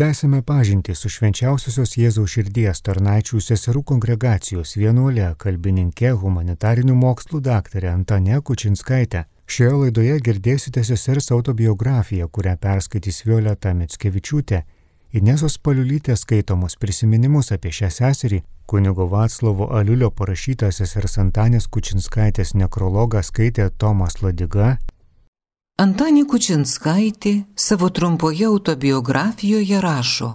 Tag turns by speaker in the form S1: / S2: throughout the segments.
S1: Tęsime pažintį su švenčiausiosios Jėzaus širdies tarnaičių seserų kongregacijos vienuolė, kalbininkė, humanitarinių mokslų daktarė Antane Kučinskaitė. Šioje laidoje girdėsite sesers autobiografiją, kurią perskaitys Violeta Mitskevičiūtė Inesos Paliulytės skaitomus prisiminimus apie šią seserį, kunigo Vaclovo Aliulio parašytą sesers Antanės Kučinskaitės nekrologą skaitė Tomas Ladiga.
S2: Antanė Kučinskaitė savo trumpoje autobiografijoje rašo.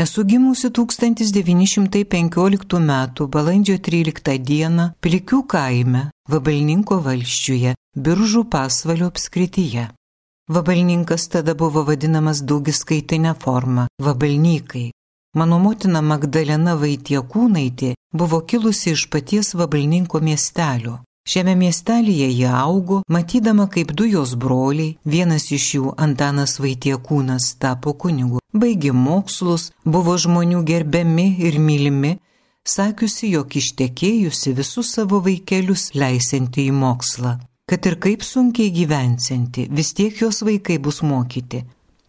S2: Esu gimusi 1915 m. balandžio 13 d. Plikių kaime, Vabalninko valščiuje, Biržų pasvalio apskrityje. Vabalninkas tada buvo vadinamas daugiskaitinė forma - vabalnykai. Mano motina Magdalena Vaitiekūnaitė buvo kilusi iš paties vabalninko miestelio. Šiame miestelėje jie augo, matydama, kaip du jos broliai, vienas iš jų Antanas Vaitiekūnas tapo kunigu, baigė mokslus, buvo žmonių gerbiami ir mylimi, sakiusi, jog ištekėjusi visus savo vaikelius leisinti į mokslą kad ir kaip sunkiai gyvensinti, vis tiek jos vaikai bus mokyti.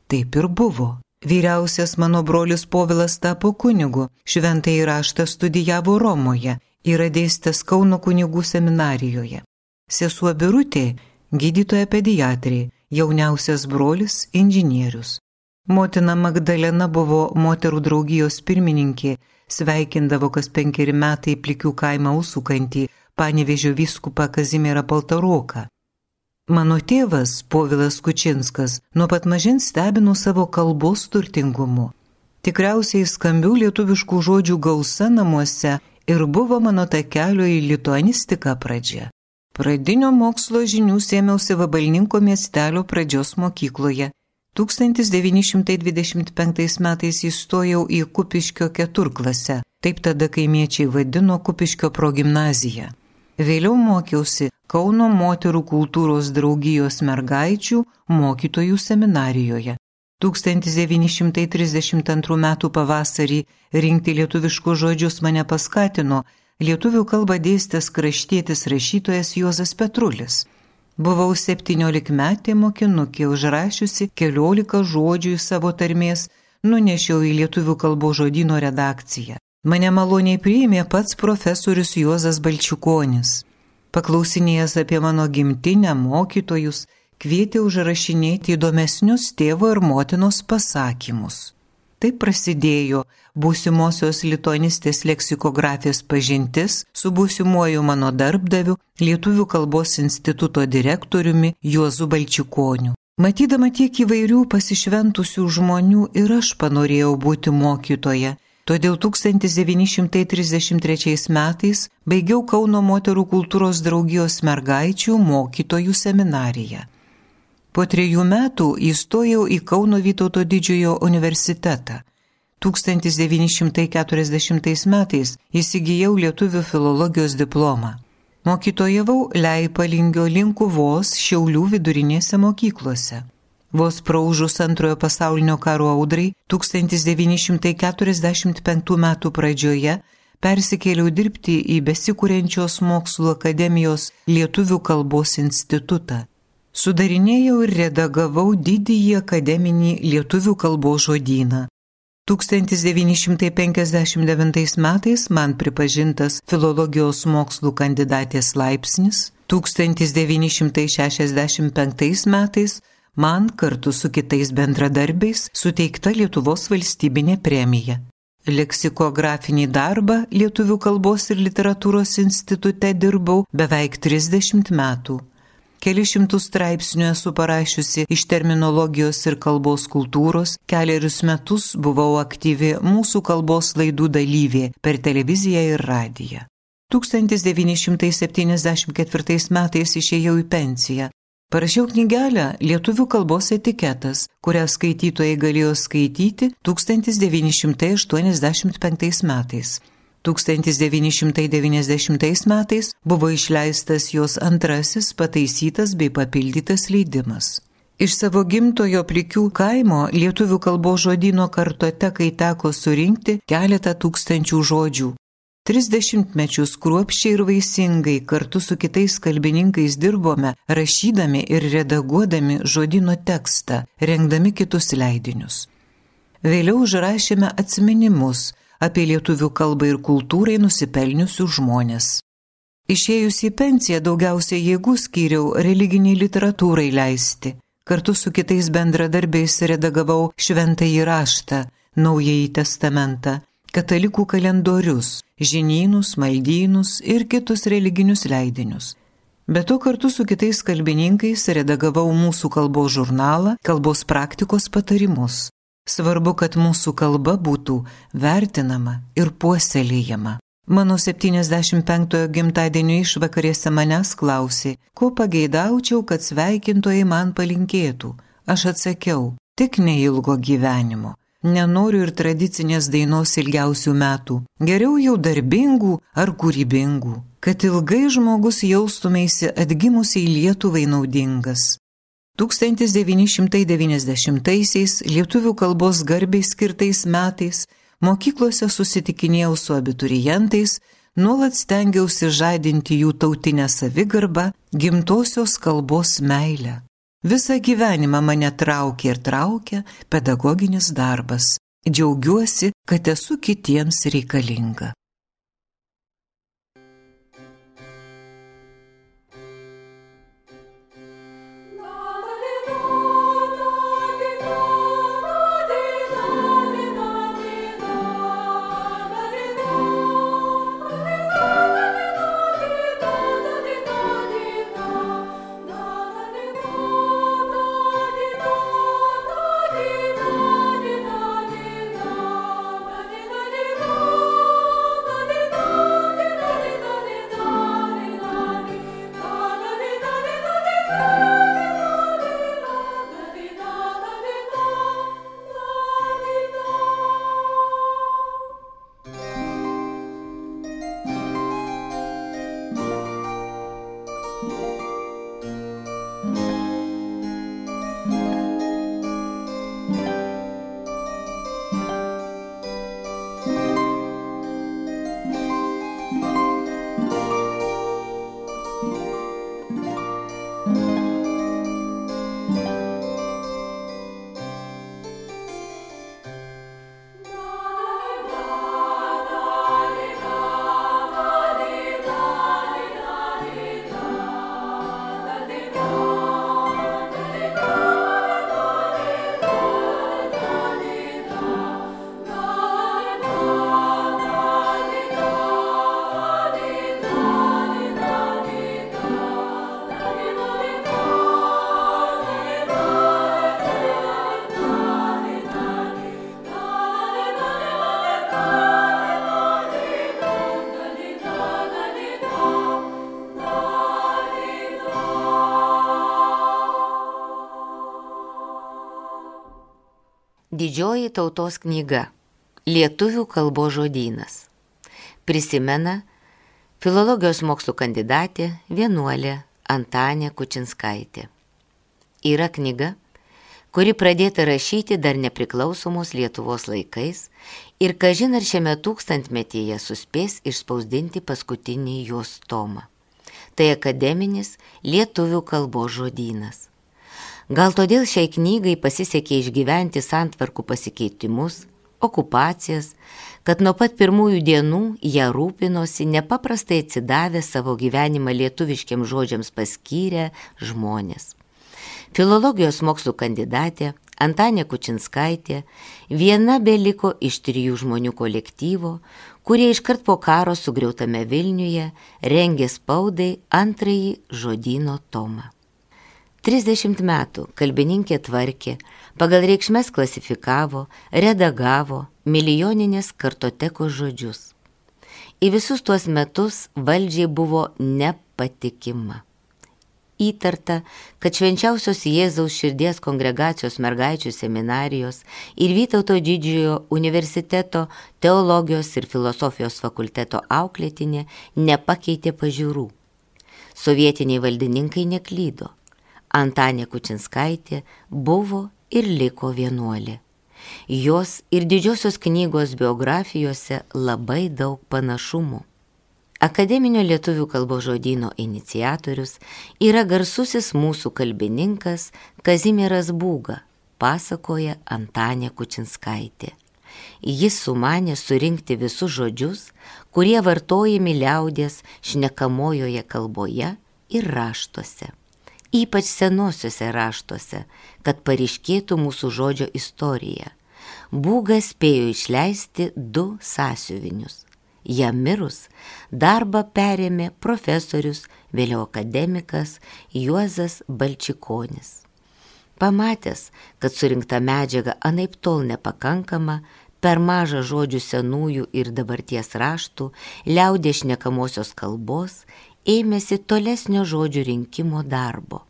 S2: Taip ir buvo. Vyriausias mano brolis Povilas tapo kunigu, šventai raštą studijavo Romoje, yra dėstęs Kauno kunigų seminarijoje. Sesuo Birutė - gydytoja pediatrė, jauniausias brolis - inžinierius. Motina Magdalena buvo moterų draugijos pirmininkė, sveikindavo kas penkeri metai plikių kaimą užsukantį Panevežio vyskupą Kazimierą Paltaroką. Mano tėvas, Povilas Kučinskas, nuo pat mažins stebino savo kalbos turtingumu. Tikriausiai skambių lietuviškų žodžių gausa namuose ir buvo mano takelio į lituanistiką pradžia. Pradinio mokslo žinių sėmiausi Vabalninko miestelio pradžios mokykloje. 1925 metais įstojau į Kupiškio keturklasę, taip tada kaimiečiai vadino Kupiškio progimnaziją. Vėliau mokiausi Kauno moterų kultūros draugijos mergaičių mokytojų seminarijoje. 1932 m. pavasarį rinkti lietuviškus žodžius mane paskatino lietuvių kalbą dėstęs kraštietis rašytojas Juozas Petrulis. Buvau 17 metė mokinukė užrašiusi keliolika žodžių į savo tarmės, nunešiau į lietuvių kalbos žodino redakciją. Mane maloniai priėmė pats profesorius Juozas Balčiukonis. Paklausinėjęs apie mano gimtinę, mokytojus, kvietė užrašinėti įdomesnius tėvo ir motinos pasakymus. Taip prasidėjo būsimosios lituanistės leksikografijos pažintis su būsimuoju mano darbdaviu Lietuvių kalbos instituto direktoriumi Juozu Balčikoniu. Matydama tiek įvairių pasišventusių žmonių ir aš panorėjau būti mokytoja Todėl 1933 metais baigiau Kauno moterų kultūros draugijos mergaičių mokytojų seminariją. Po trejų metų įstojau į Kauno Vytauto didžiojo universitetą. 1940 metais įsigijau lietuvių filologijos diplomą. Mokytojavau Leipalingio Linkuvos Šiaulių vidurinėse mokyklose. Vos praužus antrojo pasaulinio karo audrai 1945 m. pradžioje persikėliau dirbti į besikūrenčios mokslo akademijos Lietuvių kalbos institutą. Sudarinėjau ir redagavau didįjį akademinį Lietuvių kalbos žodyną. 1959 metais man pripažintas filologijos mokslų kandidatės laipsnis, 1965 metais man kartu su kitais bendradarbiais suteikta Lietuvos valstybinė premija. Leksikografinį darbą Lietuvių kalbos ir literatūros institute dirbau beveik 30 metų. Kelišimtus straipsnių esu parašiusi iš terminologijos ir kalbos kultūros, keliarius metus buvau aktyvi mūsų kalbos laidų dalyvė per televiziją ir radiją. 1974 metais išėjau į pensiją, Parašiau knygelę Lietuvių kalbos etiketas, kurią skaitytojai galėjo skaityti 1985 metais. 1990 metais buvo išleistas jos antrasis pataisytas bei papildytas leidimas. Iš savo gimtojo plikių kaimo lietuvių kalbos žodino kartotekai teko surinkti keletą tūkstančių žodžių, Tris dešimtmečius kruopščiai ir vaisingai kartu su kitais kalbininkais dirbome, rašydami ir redaguodami žodino tekstą, rengdami kitus leidinius. Vėliau užrašėme atminimus apie lietuvių kalbą ir kultūrai nusipelniusių žmonės. Išėjus į pensiją daugiausiai jėgų skyriau religiniai literatūrai leisti. Kartu su kitais bendradarbiais redagavau šventąjį raštą, naująjį testamentą, katalikų kalendorius, žinynus, maldynus ir kitus religinius leidinius. Be to kartu su kitais kalbininkais redagavau mūsų kalbos žurnalą, kalbos praktikos patarimus. Svarbu, kad mūsų kalba būtų vertinama ir puoselėjama. Mano 75-ojo gimtadienio išvakarėse manęs klausė, ko pageidaučiau, kad sveikintojai man palinkėtų. Aš atsakiau, tik neilgo gyvenimo. Nenoriu ir tradicinės dainos ilgiausių metų. Geriau jau darbingų ar kūrybingų, kad ilgai žmogus jaustumėsi atgimusiai Lietuvai naudingas. 1990-aisiais lietuvių kalbos garbiai skirtais metais mokyklose susitikinėjau su abiturientais, nuolat stengiausi žadinti jų tautinę savigarbą, gimtosios kalbos meilę. Visą gyvenimą mane traukia ir traukia pedagoginis darbas. Džiaugiuosi, kad esu kitiems reikalinga.
S3: Didžioji tautos knyga - Lietuvių kalbos žodynas. Prisimena filologijos mokslų kandidatė vienuolė Antanė Kučinskaitė. Yra knyga, kuri pradėta rašyti dar nepriklausomos Lietuvos laikais ir kažin ar šiame tūkstantmetyje suspės išspausdinti paskutinį jos tomą. Tai akademinis Lietuvių kalbos žodynas. Gal todėl šiai knygai pasisekė išgyventi santvarkų pasikeitimus, okupacijas, kad nuo pat pirmųjų dienų ją rūpinosi nepaprastai atsidavę savo gyvenimą lietuviškiams žodžiams paskyrę žmonės. Filologijos mokslų kandidatė Antanė Kučinskaitė viena beliko iš trijų žmonių kolektyvo, kurie iškart po karo sugriautame Vilniuje rengė spaudai antrąjį žodino tomą. 30 metų kalbininkė tvarkė, pagal reikšmės klasifikavo, redagavo milijoninės kartotekos žodžius. Į visus tuos metus valdžiai buvo nepatikima. Įtarta, kad švenčiausios Jėzaus širdies kongregacijos mergaičių seminarijos ir Vytauto didžiojo universiteto teologijos ir filosofijos fakulteto auklėtinė nepakeitė pažiūrų. Sovietiniai valdininkai neklydo Antanė Kučinskaitė buvo ir liko vienuolė. Jos ir didžiosios knygos biografijose labai daug panašumų. Akademinio lietuvių kalbos žodino iniciatorius yra garsusis mūsų kalbininkas Kazimieras Būga, pasakoja Antanė Kučinskaitė. Jis sumanė surinkti visus žodžius, kurie vartojami liaudės šnekamojoje kalboje ir raštuose, ypač senosiuose raštuose, kad pariškėtų mūsų žodžio istorija. Būgas spėjo išleisti du sąsiuvinius. Jam mirus darbą perėmė profesorius, vėliau akademikas Juozas Balčikonis. Pamatęs, kad surinkta medžiaga anaip tol nepakankama, per mažą žodžių senųjų ir dabarties raštų, liaudė šnekamosios kalbos, ėmėsi tolesnio žodžių rinkimo darbo.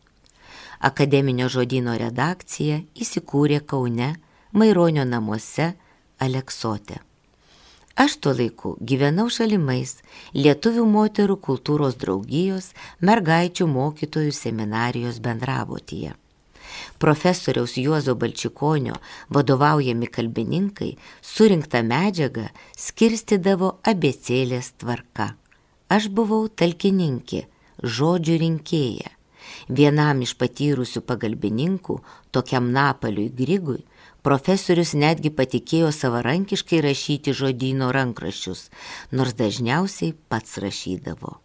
S3: Akademinio žodino redakcija įsikūrė Kaune, Maironio namuose, Aleksote. Aš tuo laiku gyvenau šalimais Lietuvių moterų kultūros draugijos mergaičių mokytojų seminarijos bendravotyje profesoriaus Juozo Balčikonio vadovaujami kalbininkai surinktą medžiagą skirstydavo abecėlės tvarka. Aš buvau talkininkė, žodžių rinkėja. Vienam iš patyrusių pagalbininkų, tokiam Napaliui Grigui, profesorius netgi patikėjo savarankiškai rašyti žodino rankraščius, nors dažniausiai pats rašydavo.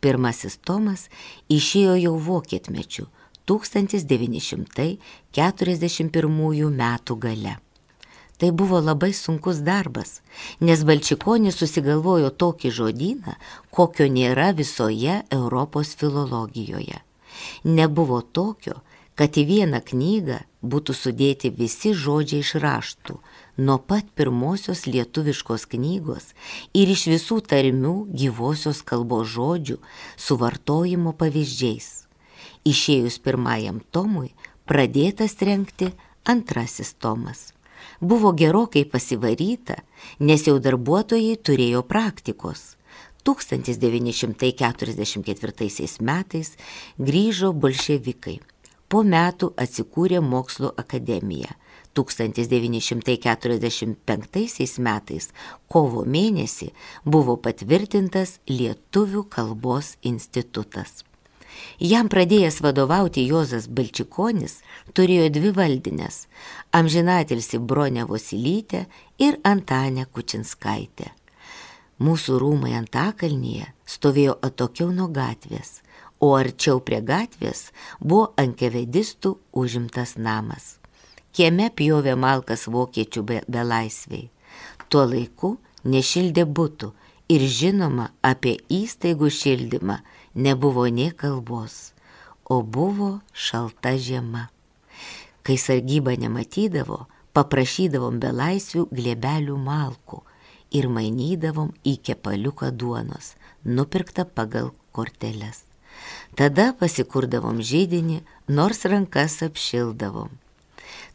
S3: Pirmasis tomas išėjo jau vokietmečių, 1941 metų gale. Tai buvo labai sunkus darbas, nes Balčikonis susigalvojo tokį žodyną, kokio nėra visoje Europos filologijoje. Nebuvo tokio, kad į vieną knygą būtų sudėti visi žodžiai iš raštų, nuo pat pirmosios lietuviškos knygos ir iš visų tarmių gyvosios kalbos žodžių suvartojimo pavyzdžiais išėjus pirmajam tomui, pradėtas renkti antrasis tomas. Buvo gerokai pasivaryta, nes jau darbuotojai turėjo praktikos. 1944 metais grįžo bolševikai. Po metų atsikūrė mokslo akademija. 1945 metais kovo mėnesį buvo patvirtintas Lietuvių kalbos institutas. Jam pradėjęs vadovauti Jozas Balčikonis turėjo dvi valdinės - amžinatilsi Bronė Vosilytė ir Antanė Kučinskaitė. Mūsų rūmai Antakalnyje stovėjo atokiau nuo gatvės, o arčiau prie gatvės buvo ankevedistų užimtas namas. Kieme pjovė malkas vokiečių be, belaisviai. Tuo laiku nešildė būtų ir žinoma apie įstaigų šildymą nebuvo nie kalbos, o buvo šalta žiema. Kai sargyba nematydavo, paprašydavom belaisvių glėbelių malkų ir mainydavom į kepaliuką duonos, nupirktą pagal korteles. Tada pasikurdavom žydinį, nors rankas apšildavom.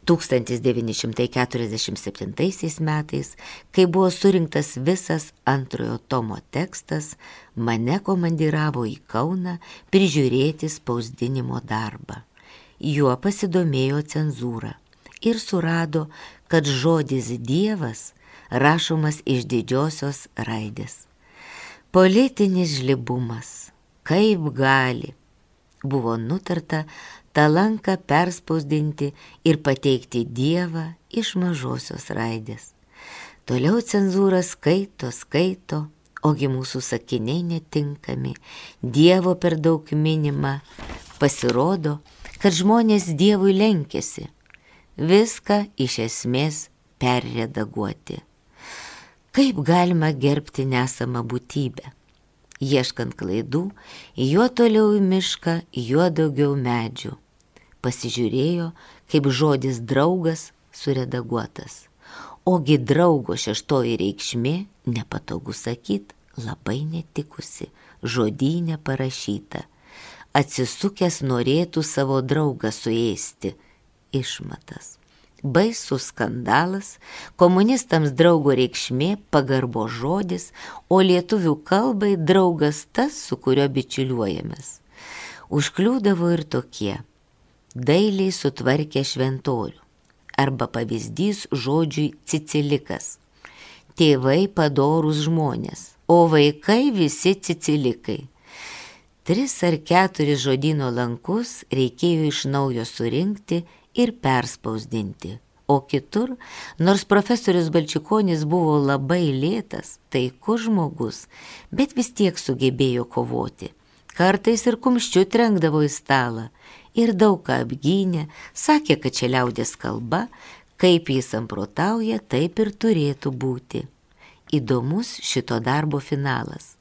S3: 1947 metais, kai buvo surinktas visas antrojo tomo tekstas, mane komandiravo į Kauną prižiūrėti spausdinimo darbą. Juo pasidomėjo cenzūra ir surado, kad žodis Dievas rašomas iš didžiosios raidės. Politinis žlibumas, kaip gali, buvo nutarta tą lanką perspausdinti ir pateikti Dievą iš mažosios raidės. Toliau cenzūra skaito, skaito, ogi mūsų sakiniai netinkami, Dievo per daug minima, pasirodo, kad žmonės Dievui lenkėsi, viską iš esmės perredaguoti. Kaip galima gerbti nesamą būtybę? Ieškant klaidų, juo toliau į mišką, juo daugiau medžių pasižiūrėjo, kaip žodis draugas suredaguotas. Ogi draugo šeštoji reikšmė, nepatogu sakyt, labai netikusi, žodynė parašyta. Atsisukęs norėtų savo draugą suėsti. Išmatas. Baisus skandalas, komunistams draugo reikšmė pagarbo žodis, o lietuvių kalbai draugas tas, su kurio bičiuliuojamės. Užkliūdavo ir tokie dailiai sutvarkė šventorių. Arba pavyzdys žodžiui cicilikas. Tėvai padorus žmonės, o vaikai visi cicilikai. Tris ar keturis žodino lankus reikėjo iš naujo surinkti ir perspausdinti. O kitur, nors profesorius Balčikonis buvo labai lėtas, taikus žmogus, bet vis tiek sugebėjo kovoti. Kartais ir kumščiu trenkdavo į stalą ir daug ką apgynė, sakė, kad čia liaudės kalba, kaip jis samprotauja, taip ir turėtų būti. Įdomus šito darbo finalas.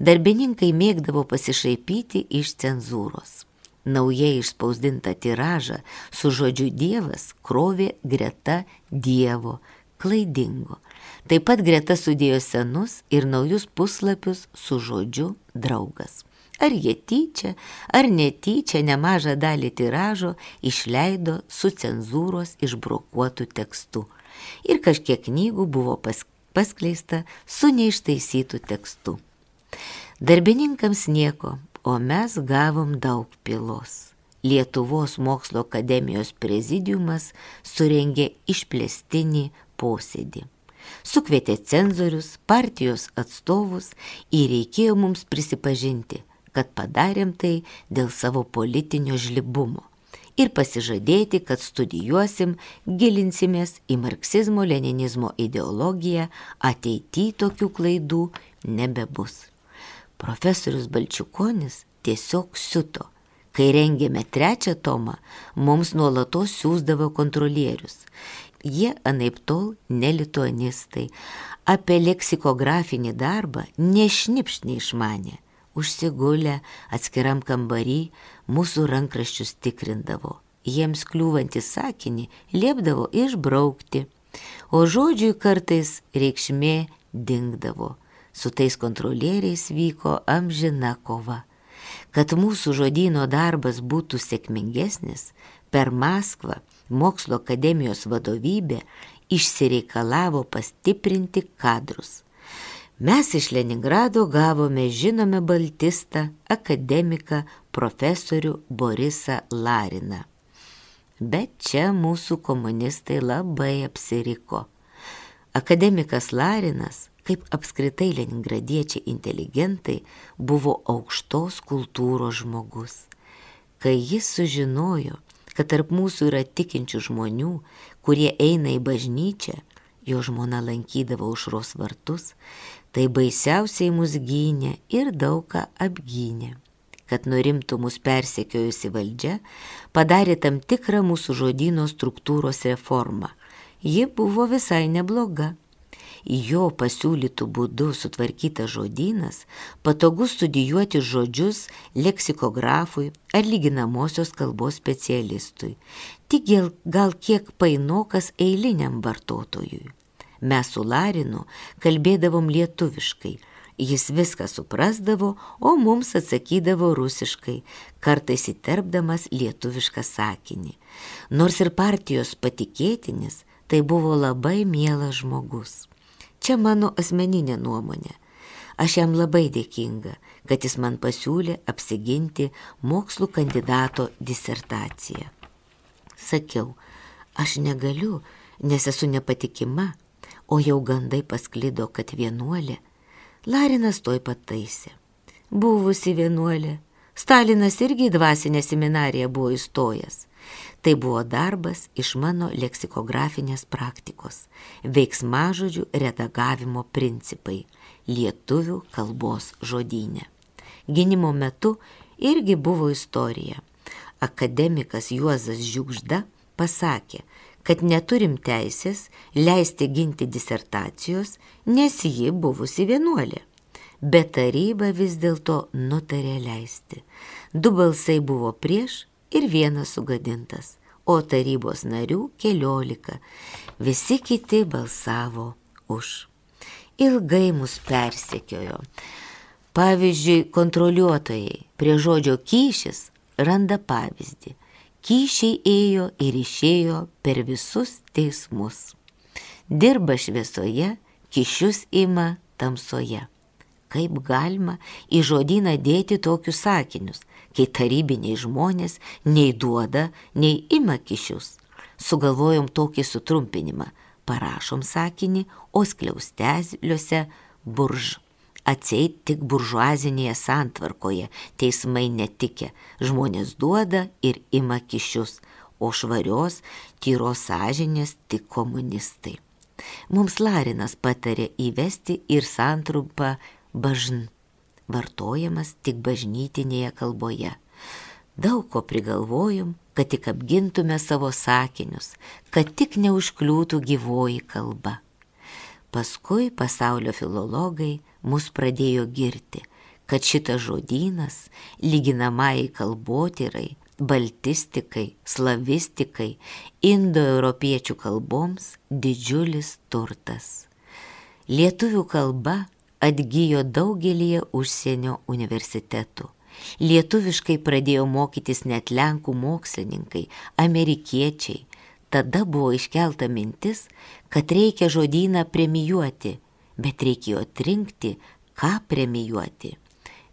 S3: Darbininkai mėgdavo pasišaipyti iš cenzūros. Naujai išspausdinta tiražą su žodžiu Dievas krovė greta Dievo, klaidingo. Taip pat greta sudėjo senus ir naujus puslapius su žodžiu draugas. Ar jie tyčia, ar netyčia nemažą dalį tiražo išleido su cenzūros išbrokuotų tekstu. Ir kažkiek knygų buvo pas, paskleista su neištaisytų tekstu. Darbininkams nieko, o mes gavom daug pilos. Lietuvos mokslo akademijos prezidiumas surengė išplėstinį posėdį. Sukvietė cenzorius, partijos atstovus ir reikėjo mums prisipažinti, kad padarėm tai dėl savo politinio žlibumo ir pasižadėti, kad studijuosim, gilinsimės į marksizmo-leninizmo ideologiją, ateityje tokių klaidų nebebus. Profesorius Balčiukonis tiesiog siuto. Kai rengėme trečią tomą, mums nuolatos siūsdavo kontrolierius. Jie anaip tol nelituanistai, apie leksikografinį darbą nešnipš neišmanė. Užsigulę atskiram kambarį mūsų rankraščius tikrindavo. Jiems kliūvantį sakinį liepdavo išbraukti, o žodžiui kartais reikšmė dingdavo su tais kontrolieriais vyko amžina kova. Kad mūsų žodino darbas būtų sėkmingesnis, per Maskvą mokslo akademijos vadovybė išsireikalavo pastiprinti kadrus. Mes iš Leningrado gavome žinome baltistą, akademiką, profesorių Borisą Lariną. Bet čia mūsų komunistai labai apsiriko. Akademikas Larinas kaip apskritai leningradiečiai inteligentai buvo aukštos kultūros žmogus. Kai jis sužinojo, kad tarp mūsų yra tikinčių žmonių, kurie eina į bažnyčią, jo žmona lankydavo užros vartus, tai baisiausiai mus gynė ir daug ką apgynė. Kad nurimtų mus persekiojusi valdžia, padarė tam tikrą mūsų žodino struktūros reformą. Ji buvo visai nebloga jo pasiūlytų būdu sutvarkytas žodynas patogus studijuoti žodžius leksikografui ar lyginamosios kalbos specialistui, tik gal kiek painokas eiliniam vartotojui. Mes su Larinu kalbėdavom lietuviškai, jis viską suprasdavo, o mums atsakydavo rusiškai, kartais įterpdamas lietuvišką sakinį. Nors ir partijos patikėtinis, tai buvo labai mielas žmogus. Čia mano asmeninė nuomonė. Aš jam labai dėkinga, kad jis man pasiūlė apsiginti mokslų kandidato disertaciją. Sakiau, aš negaliu, nes esu nepatikima, o jau gandai pasklido, kad vienuolė. Larinas toj pataisė. Buvusi vienuolė. Stalinas irgi į dvasinę seminariją buvo įstojęs. Tai buvo darbas iš mano leksikografinės praktikos, veiksmažodžių redagavimo principai, lietuvių kalbos žodynė. Gynimo metu irgi buvo istorija. Akademikas Juozas Žiugžda pasakė, kad neturim teisės leisti ginti disertacijos, nes ji buvusi vienuolė. Bet taryba vis dėlto nutarė leisti. Du balsai buvo prieš ir vienas sugadintas, o tarybos narių keliolika. Visi kiti balsavo už. Ilgai mus persekiojo. Pavyzdžiui, kontroliuotojai prie žodžio kyšis randa pavyzdį. Kyšiai ėjo ir išėjo per visus teismus. Dirba šviesoje, kišius ima tamsoje. Kaip galima į žodyną dėti tokius sakinius? kai tarybiniai žmonės nei duoda, nei ima kišius. Sugalvojom tokį sutrumpinimą. Parašom sakinį, o skliausteliuose burž. Atseit tik buržuazinėje santvarkoje teismai netikė, žmonės duoda ir ima kišius, o švarios, tyros sąžinės tik komunistai. Mums Larinas patarė įvesti ir santrumpą bažn, vartojamas tik bažnytinėje kalboje. Daug ko prigalvojom, kad tik apgintume savo sakinius, kad tik neužkliūtų gyvoji kalba. Paskui pasaulio filologai mus pradėjo girti, kad šitas žodynas, lyginamai kalbotyrai, baltistikai, slavistikai, indoeuropiečių kalboms didžiulis turtas. Lietuvių kalba atgyjo daugelį užsienio universitetų. Lietuviškai pradėjo mokytis net lenkų mokslininkai, amerikiečiai. Tada buvo iškelta mintis, kad reikia žodyną premijuoti, bet reikėjo atrinkti, ką premijuoti.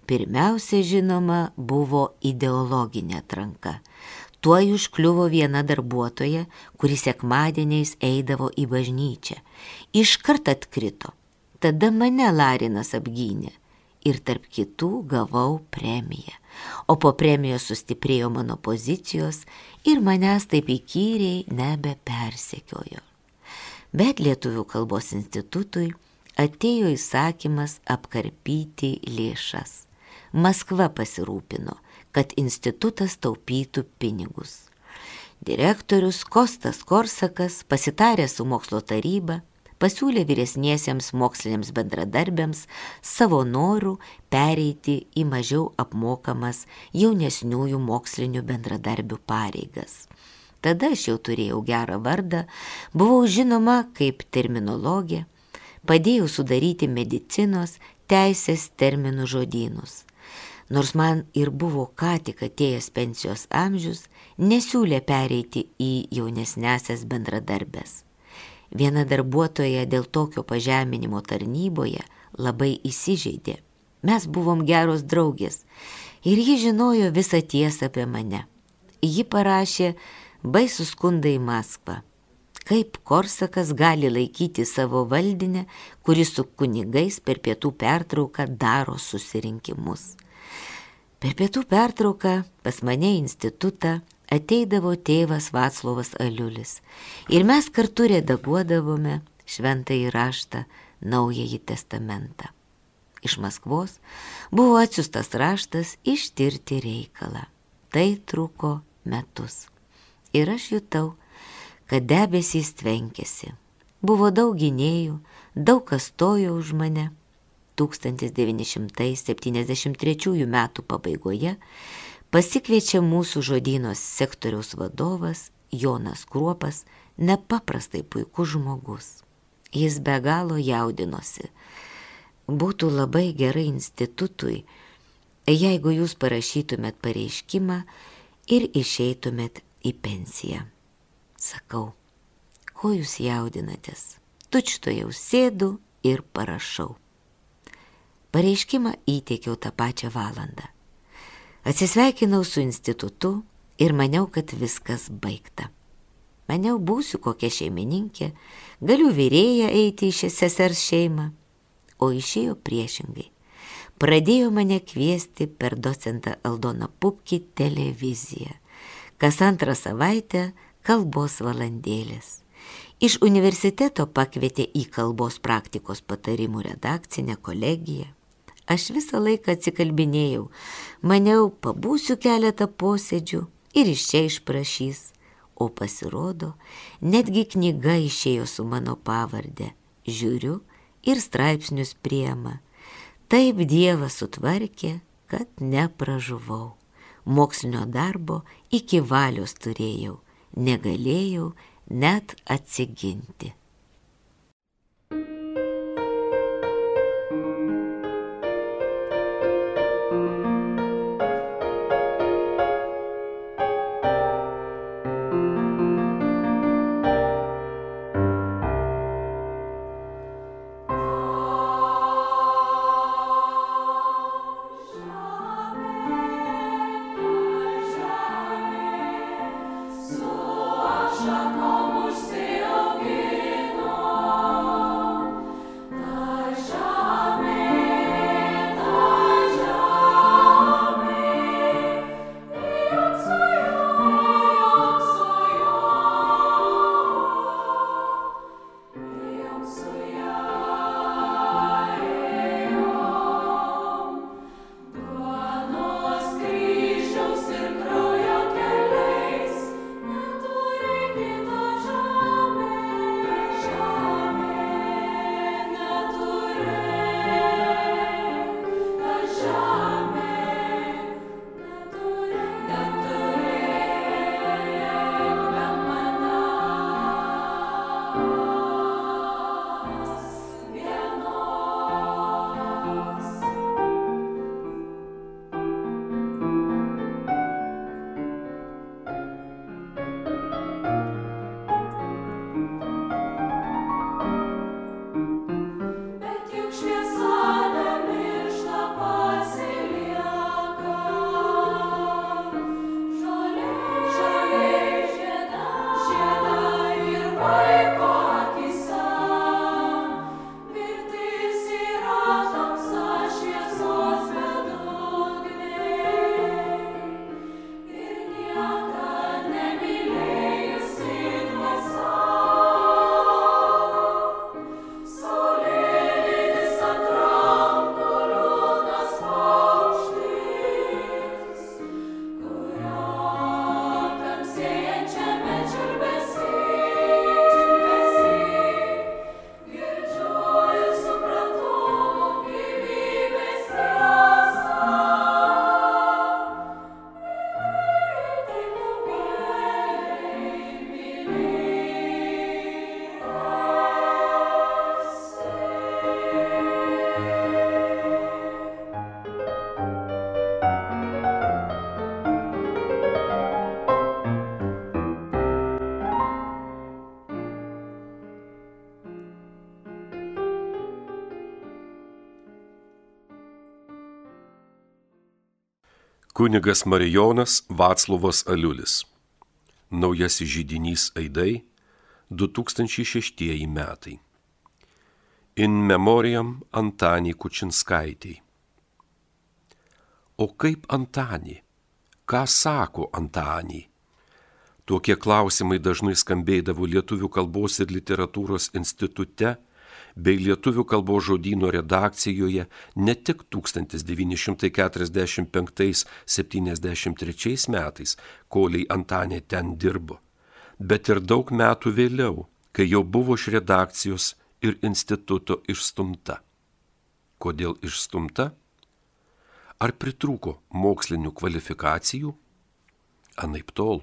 S3: Pirmiausia, žinoma, buvo ideologinė atranka. Tuo užkliuvo viena darbuotoja, kuri sekmadieniais eidavo į bažnyčią. Iškart atkrito. Tada mane Larinas apgynė ir tarp kitų gavau premiją. O po premijos sustiprėjo mano pozicijos ir manęs taip įkyriai nebepersekiojo. Bet Lietuvių kalbos institutui atėjo įsakymas apkarpyti lėšas. Maskva pasirūpino, kad institutas taupytų pinigus. Direktorius Kostas Korsakas, pasitaręs su mokslo taryba, pasiūlė vyresniesiems moksliniams bendradarbiams savo norų pereiti į mažiau apmokamas jaunesniųjų mokslinių bendradarbių pareigas. Tada aš jau turėjau gerą vardą, buvau žinoma kaip terminologė, padėjau sudaryti medicinos, teisės terminų žodynus nors man ir buvo ką tik atėjęs pensijos amžius, nesiūlė pereiti į jaunesnesias bendradarbės. Viena darbuotoja dėl tokio pažeminimo tarnyboje labai įsižeidė. Mes buvom geros draugės ir ji žinojo visą tiesą apie mane. Ji parašė baisų skundą į Maskvą. Kaip Korsakas gali laikyti savo valdinę, kuris su kunigais per pietų pertrauką daro susirinkimus. Per pietų pertrauką pas mane institutą ateidavo tėvas Vaclovas Aliulis ir mes kartu redaguodavome šventąjį raštą Naująjį testamentą. Iš Maskvos buvo atsiustas raštas ištirti reikalą. Tai truko metus. Ir aš jutau, kad debesys tvenkėsi. Buvo daug gynėjų, daug kas stojo už mane 1973 m. pabaigoje pasikviečia mūsų žodynos sektoriaus vadovas Jonas Kruopas, nepaprastai puikus žmogus. Jis be galo jaudinosi. Būtų labai gerai institutui, jeigu jūs parašytumėt pareiškimą ir išeitumėt į pensiją. Sakau, ko jūs jaudinatės? Tučto jau sėdu ir parašau. Pareiškimą įteikiau tą pačią valandą. Atsisveikinau su institutu ir maniau, kad viskas baigta. Maniau, būsiu kokia šeimininkė, galiu vyrėja eiti į šią sesers šeimą, o išėjo priešingai. Pradėjo mane kviesti per docentą Aldoną Pupkį televiziją. Kas antrą savaitę kalbos valandėlės. Iš universiteto pakvietė į kalbos praktikos patarimų redakcinę kolegiją. Aš visą laiką atsikalbinėjau, maniau, pabūsiu keletą posėdžių ir iš čia išprašys. O pasirodo, netgi knyga išėjo su mano pavardė. Žiūriu ir straipsnius priema. Taip Dievas sutvarkė, kad nepražuvau. Mokslinio darbo iki valios turėjau, negalėjau net atsiginti.
S4: Kunigas Marijonas Vaclovas Aliulis. Naujasis žydinys Aidai 2006 metai. In memoriam Antanį Kučinskaitį. O kaip Antanį? Ką sako Antanį? Tokie klausimai dažnai skambėdavo Lietuvių kalbos ir literatūros institute bei lietuvių kalbos žodyno redakcijoje ne tik 1945-73 metais, koliai Antanė ten dirbo, bet ir daug metų vėliau, kai jau buvo iš redakcijos ir instituto išstumta. Kodėl išstumta? Ar pritrūko mokslinių kvalifikacijų? Anaip tol.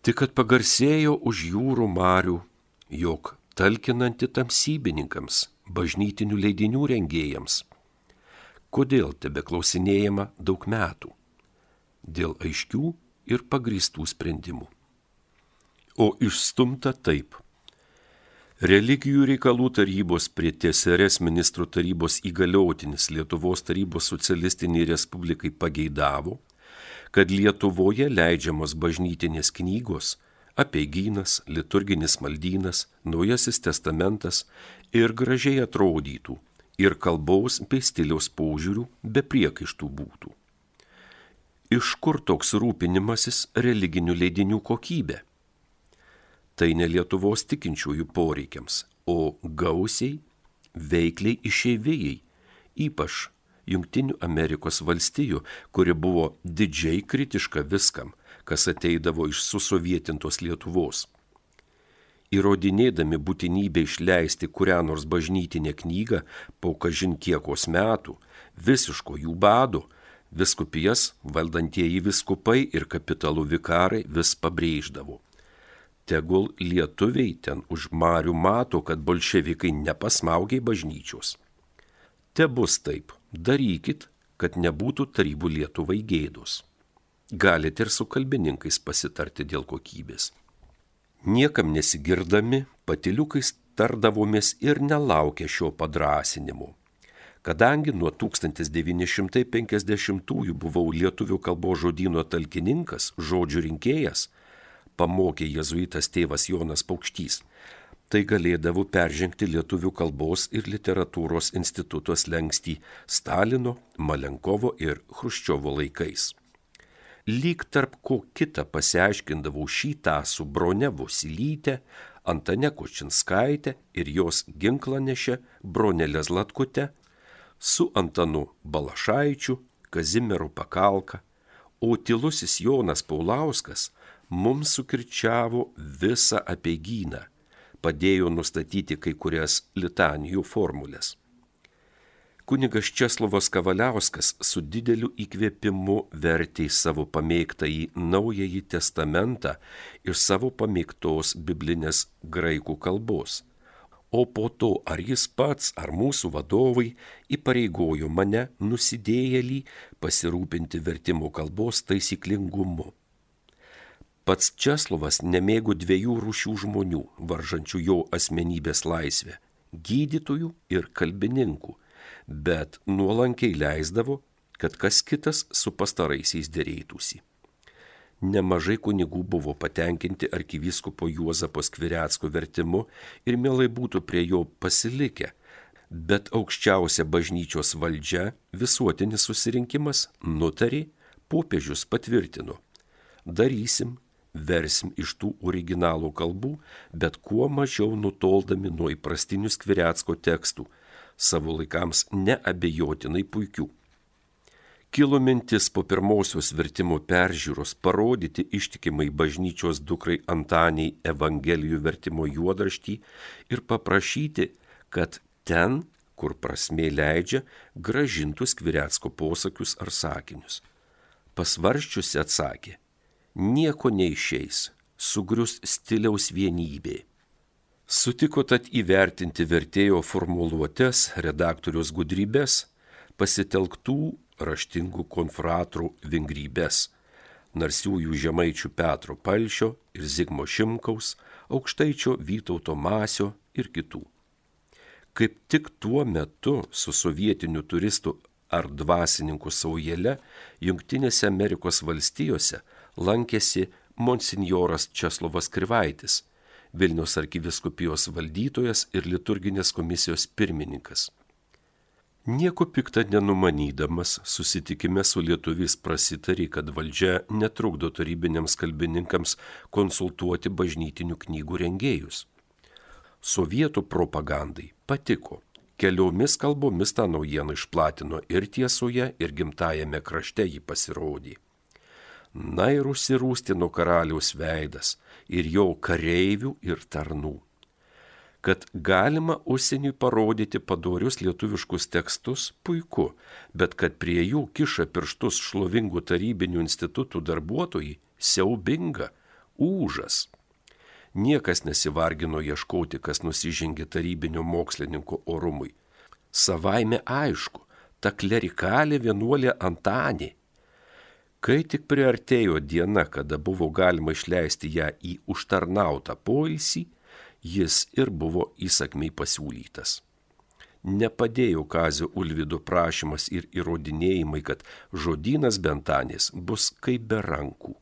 S4: Tik kad pagarsėjo už jūrų marių, jog talkinanti tamsybininkams, bažnytinių leidinių rengėjams. Kodėl tebe klausinėjama daug metų? Dėl aiškių ir pagristų sprendimų. O išstumta taip. Religijų reikalų tarybos prie TSRS ministrų tarybos įgaliotinis Lietuvos tarybos socialistiniai respublikai pageidavo, kad Lietuvoje leidžiamos bažnytinės knygos apeigynas, liturginis maldynas, naujasis testamentas ir gražiai atrodytų, ir kalbos bei stiliaus požiūrių be priekaištų būtų. Iš kur toks rūpinimasis religinių leidinių kokybė? Tai ne Lietuvos tikinčiųjų poreikiams, o gausiai, veikliai išeivėjai, ypač Junktinių Amerikos valstijų, kuri buvo didžiai kritiška viskam, kas ateidavo iš susovietintos Lietuvos. Įrodinėdami būtinybę išleisti kurią nors bažnytinę knygą po kažin kiekos metų, visiško jų bado, viskupijas, valdantieji viskupai ir kapitalų vikarai vis pabrėždavo. Tegul lietuviai ten už marių mato, kad bolševikai nepasmaugiai bažnyčios. Te bus taip, darykit, kad nebūtų tarybų Lietuvai gėdos galite ir su kalbininkais pasitarti dėl kokybės. Niekam nesigirdami, patiliukais tardavomės ir nelaukę šio padrasinimo. Kadangi nuo 1950-ųjų buvau lietuvių kalbos žodino talkininkas, žodžių rinkėjas, pamokė jezuitas tėvas Jonas Paukštys, tai galėdavau peržengti lietuvių kalbos ir literatūros institutos lengstį Stalino, Malenkovo ir Hruščiovo laikais lyg tarp ko kitą pasiaiškindavau šitą su Brone Vosilytė, Antane Kočinskaitė ir jos ginklanešė Bronelė Zlatkute, su Antanu Balašaičiu, Kazimieru Pakalka, o tylusis Jonas Paulauskas mums sukirčiavo visą apiegyną, padėjo nustatyti kai kurias litanijų formulės kunigas Česlovas Kavaliauskas su dideliu įkvėpimu vertė į savo pamėgtąjį Naująjį Testamentą iš savo pamėgtos biblinės graikų kalbos. O po to ar jis pats, ar mūsų vadovai įpareigojo mane nusidėjėlį pasirūpinti vertimo kalbos taisyklingumu. Pats Česlovas nemėgo dviejų rūšių žmonių, varžančių jo asmenybės laisvę - gydytojų ir kalbininkų bet nuolankiai leisdavo, kad kas kitas su pastaraisiais dėrėtųsi. Nemažai kunigų buvo patenkinti arkivyskupo Juozapo Skviretsko vertimu ir mielai būtų prie jo pasilikę, bet aukščiausia bažnyčios valdžia, visuotinis susirinkimas nutarė, popiežius patvirtino. Darysim, versim iš tų originalų kalbų, bet kuo mažiau nutoldami nuo įprastinių Skviretsko tekstų savo laikams neabejotinai puikių. Kilo mintis po pirmosios vertimo peržiūros parodyti ištikimai bažnyčios dukrai Antaniai Evangelijų vertimo juodraštį ir paprašyti, kad ten, kur prasmė leidžia, gražintų Skviretsko posakius ar sakinius. Pasvarščiusi atsakė, nieko neišeis, sugrius stiliaus vienybė Sutiko tad įvertinti vertėjo formuluotės, redaktorius gudrybės, pasitelktų raštingų konfratrų vingrybės, narsiųjų žemaičių Petro Palšio ir Zigmo Šimkaus, aukštaičio Vytauto Masio ir kitų. Kaip tik tuo metu su sovietiniu turistu ar dvasininkų saujele Junktinėse Amerikos valstijose lankėsi monsinjoras Česlovas Krivaitis, Vilnius arkiviskupijos valdytojas ir liturginės komisijos pirmininkas. Nieko piktą nenumanydamas, susitikime su lietuviais prasitarė, kad valdžia netrukdo tarybiniams kalbininkams konsultuoti bažnytinių knygų rengėjus. Sovietų propagandai patiko. Keliomis kalbomis tą naujieną išplatino ir tiesoje, ir gimtajame krašte jį pasirodė. Na ir užsirūstino karaliaus veidas ir jo kareivių ir tarnų kad galima užsieniui parodyti padorius lietuviškus tekstus puiku, bet kad prie jų kiša pirštus šlovingų tarybinių institutų darbuotojai siaubinga, užas. Niekas nesivargino ieškoti, kas nusižengė tarybinio mokslininko orumui. Savaime aišku, ta klerikalė vienuolė Antanė. Kai tik priartėjo diena, kada buvo galima išleisti ją į užtarnautą poilsį, jis ir buvo įsakmiai pasiūlytas. Nepadėjo Kazio Ulvido prašymas ir įrodinėjimai, kad žodynas Bentanės bus kaip be rankų.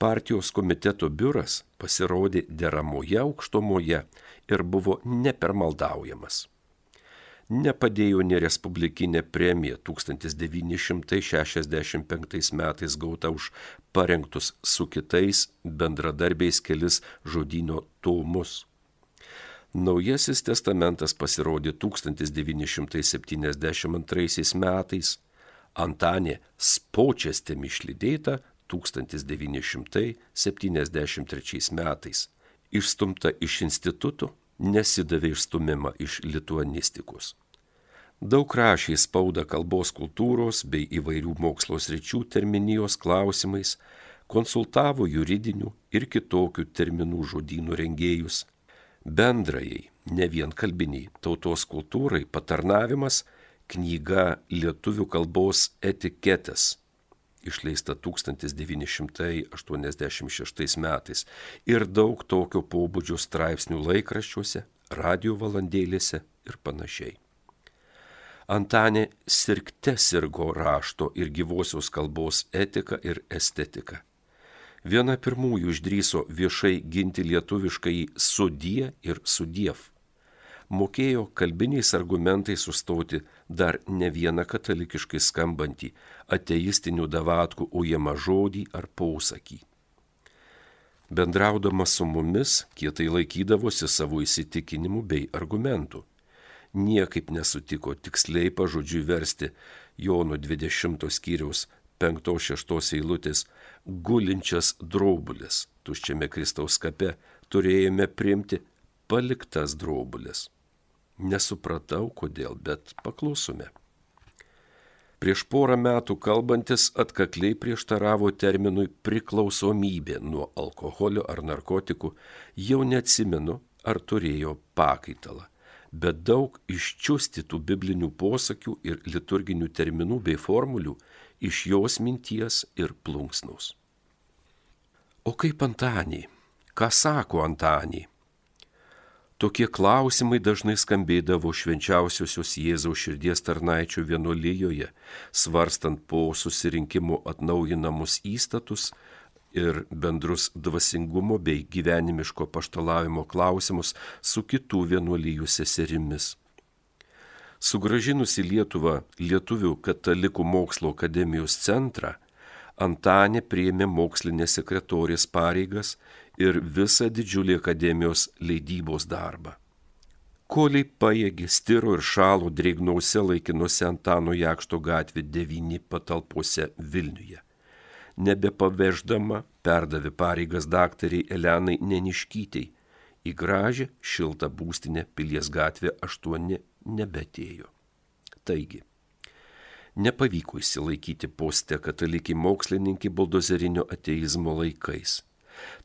S4: Partijos komiteto biuras pasirodė deramoje aukštumoje ir buvo nepermaldaujamas nepadėjo ne Respublikinė premija 1965 metais gauta už parengtus su kitais bendradarbiais kelis žodynio tomus. Naujasis testamentas pasirodė 1972 metais, Antanė spočiastėm išlydėta 1973 metais, išstumta iš institutų nesidavė išstumimą iš lituanistikos. Daug rašė spaudą kalbos kultūros bei įvairių mokslo sričių terminijos klausimais, konsultavo juridinių ir kitokių terminų žodynų rengėjus. Bendrajai, ne vien kalbiniai, tautos kultūrai patarnavimas knyga Lietuvių kalbos etiketės išleista 1986 metais ir daug tokio pobūdžio straipsnių laikraščiuose, radio valandėlėse ir panašiai. Antanė sirgte sirgo rašto ir gyvosios kalbos etika ir estetika. Viena pirmųjų išdryso viešai ginti lietuviškai sudie ir sudiev mokėjo kalbiniais argumentais sustoti dar ne vieną katalikiškai skambantį ateistinių davatkų ujamą žodį ar posakį. Bendraudamas su mumis, kietai laikydavosi savo įsitikinimų bei argumentų. Niekaip nesutiko tiksliai pažodžiui versti Jono 20 skyriaus 5-6 eilutės gulinčias drobulės tuščiame Kristaus kape turėjome priimti paliktas drobulės. Nesupratau kodėl, bet paklausome. Prieš porą metų kalbantis atkakliai prieštaravo terminui priklausomybė nuo alkoholio ar narkotikų, jau neatsimenu, ar turėjo pakaitalą, bet daug iščiustytų biblinių posakių ir liturginių terminų bei formulių iš jos minties ir plunksnaus. O kaip Antanį? Ką sako Antanį? Tokie klausimai dažnai skambėdavo švenčiausiosios Jėzaus širdies tarnaičių vienuolyjoje, svarstant po susirinkimo atnaujinamus įstatus ir bendrus dvasingumo bei gyvenimiško paštalavimo klausimus su kitų vienuolyjų seserimis. Sugražinus į Lietuvą Lietuvių katalikų mokslo akademijos centrą, Antanė priėmė mokslinės sekretorės pareigas ir visą didžiulį akademijos leidybos darbą. Koliai pajėgi stiro ir šalo drėgnose laikinuose Antano Jakšto gatvė 9 patalpose Vilniuje. Nebepaveždama perdavė pareigas daktariai Elenai Neniškytei, į gražią šiltą būstinę Pilies gatvė 8 nebetėjo. Taigi, nepavyko įsilaikyti poste katalikiai mokslininkai buldozerinio ateizmo laikais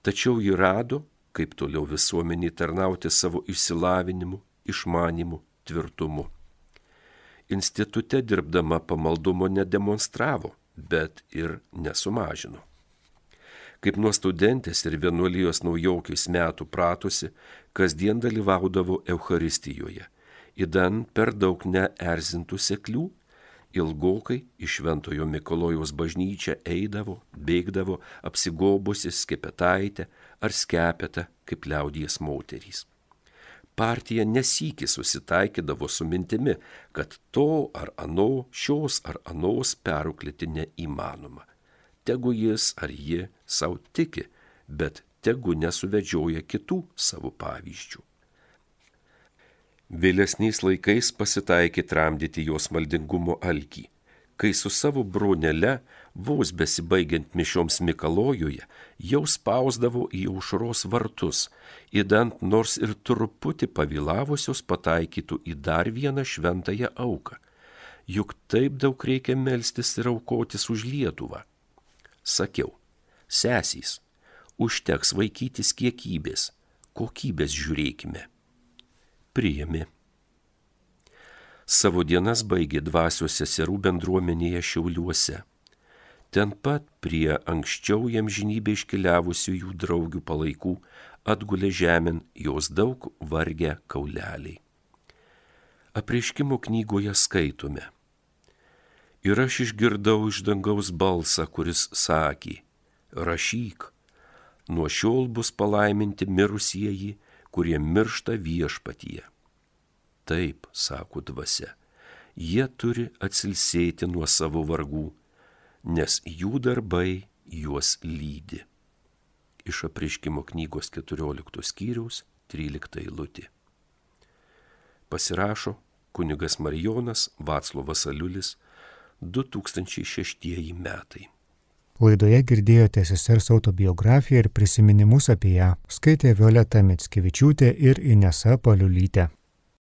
S4: Tačiau ji rado, kaip toliau visuomeniai tarnauti savo išsilavinimu, išmanimu, tvirtumu. Institute dirbdama pamaldumo nedemonstravo, bet ir nesumažino. Kaip nuo studentės ir vienuolijos naujaukiais metų pratusi, kasdien dalyvaudavo Euharistijoje, įdan per daug neerzintų seklių ilgokai iš Šventojo Mikolojaus bažnyčią eidavo, bėgdavo, apsigobusi skepetaitę ar skepetą kaip liaudies moterys. Partija nesikį susitaikydavo su mintimi, kad to ar ano, šios ar anos perauklėti neįmanoma. Tegu jis ar ji savo tiki, bet tegu nesuvedžioja kitų savo pavyzdžių. Vėlesniais laikais pasitaikė tramdyti jos maldingumo alkį, kai su savo brunele, vos besibaigiant mišioms Mikalojuje, jau spausdavo į aušros vartus, įdant nors ir truputį pavėlavusios pataikytų į dar vieną šventąją auką. Juk taip daug reikia melstis ir aukotis už Lietuvą. Sakiau, sesys, užteks vaikytis kiekybės, kokybės žiūrėkime priėmė. Savo dienas baigė dvasios seserų bendruomenėje Šiauliuose. Ten pat prie anksčiau jam žinybė iškeliavusių jų draugių palaikų atgulė žemėn jos daug vargę kauleliai. Apreiškimo knygoje skaitome. Ir aš išgirdau iš dangaus balsą, kuris sakė, rašyk, nuo šiol bus palaiminti mirusieji, kurie miršta viešpatyje. Taip, sako dvasia, jie turi atsilsėti nuo savo vargų, nes jų darbai juos lydi. Iš apriškimo knygos 14 skyriaus 13 eilutė. Pasirašo kunigas Marijonas Vaclovas Aliulis 2006 metai.
S1: Laidoje girdėjote sesers autobiografiją ir prisiminimus apie ją. Skaitė Violeta Mitskevičiūtė ir Inesa Paliulytė.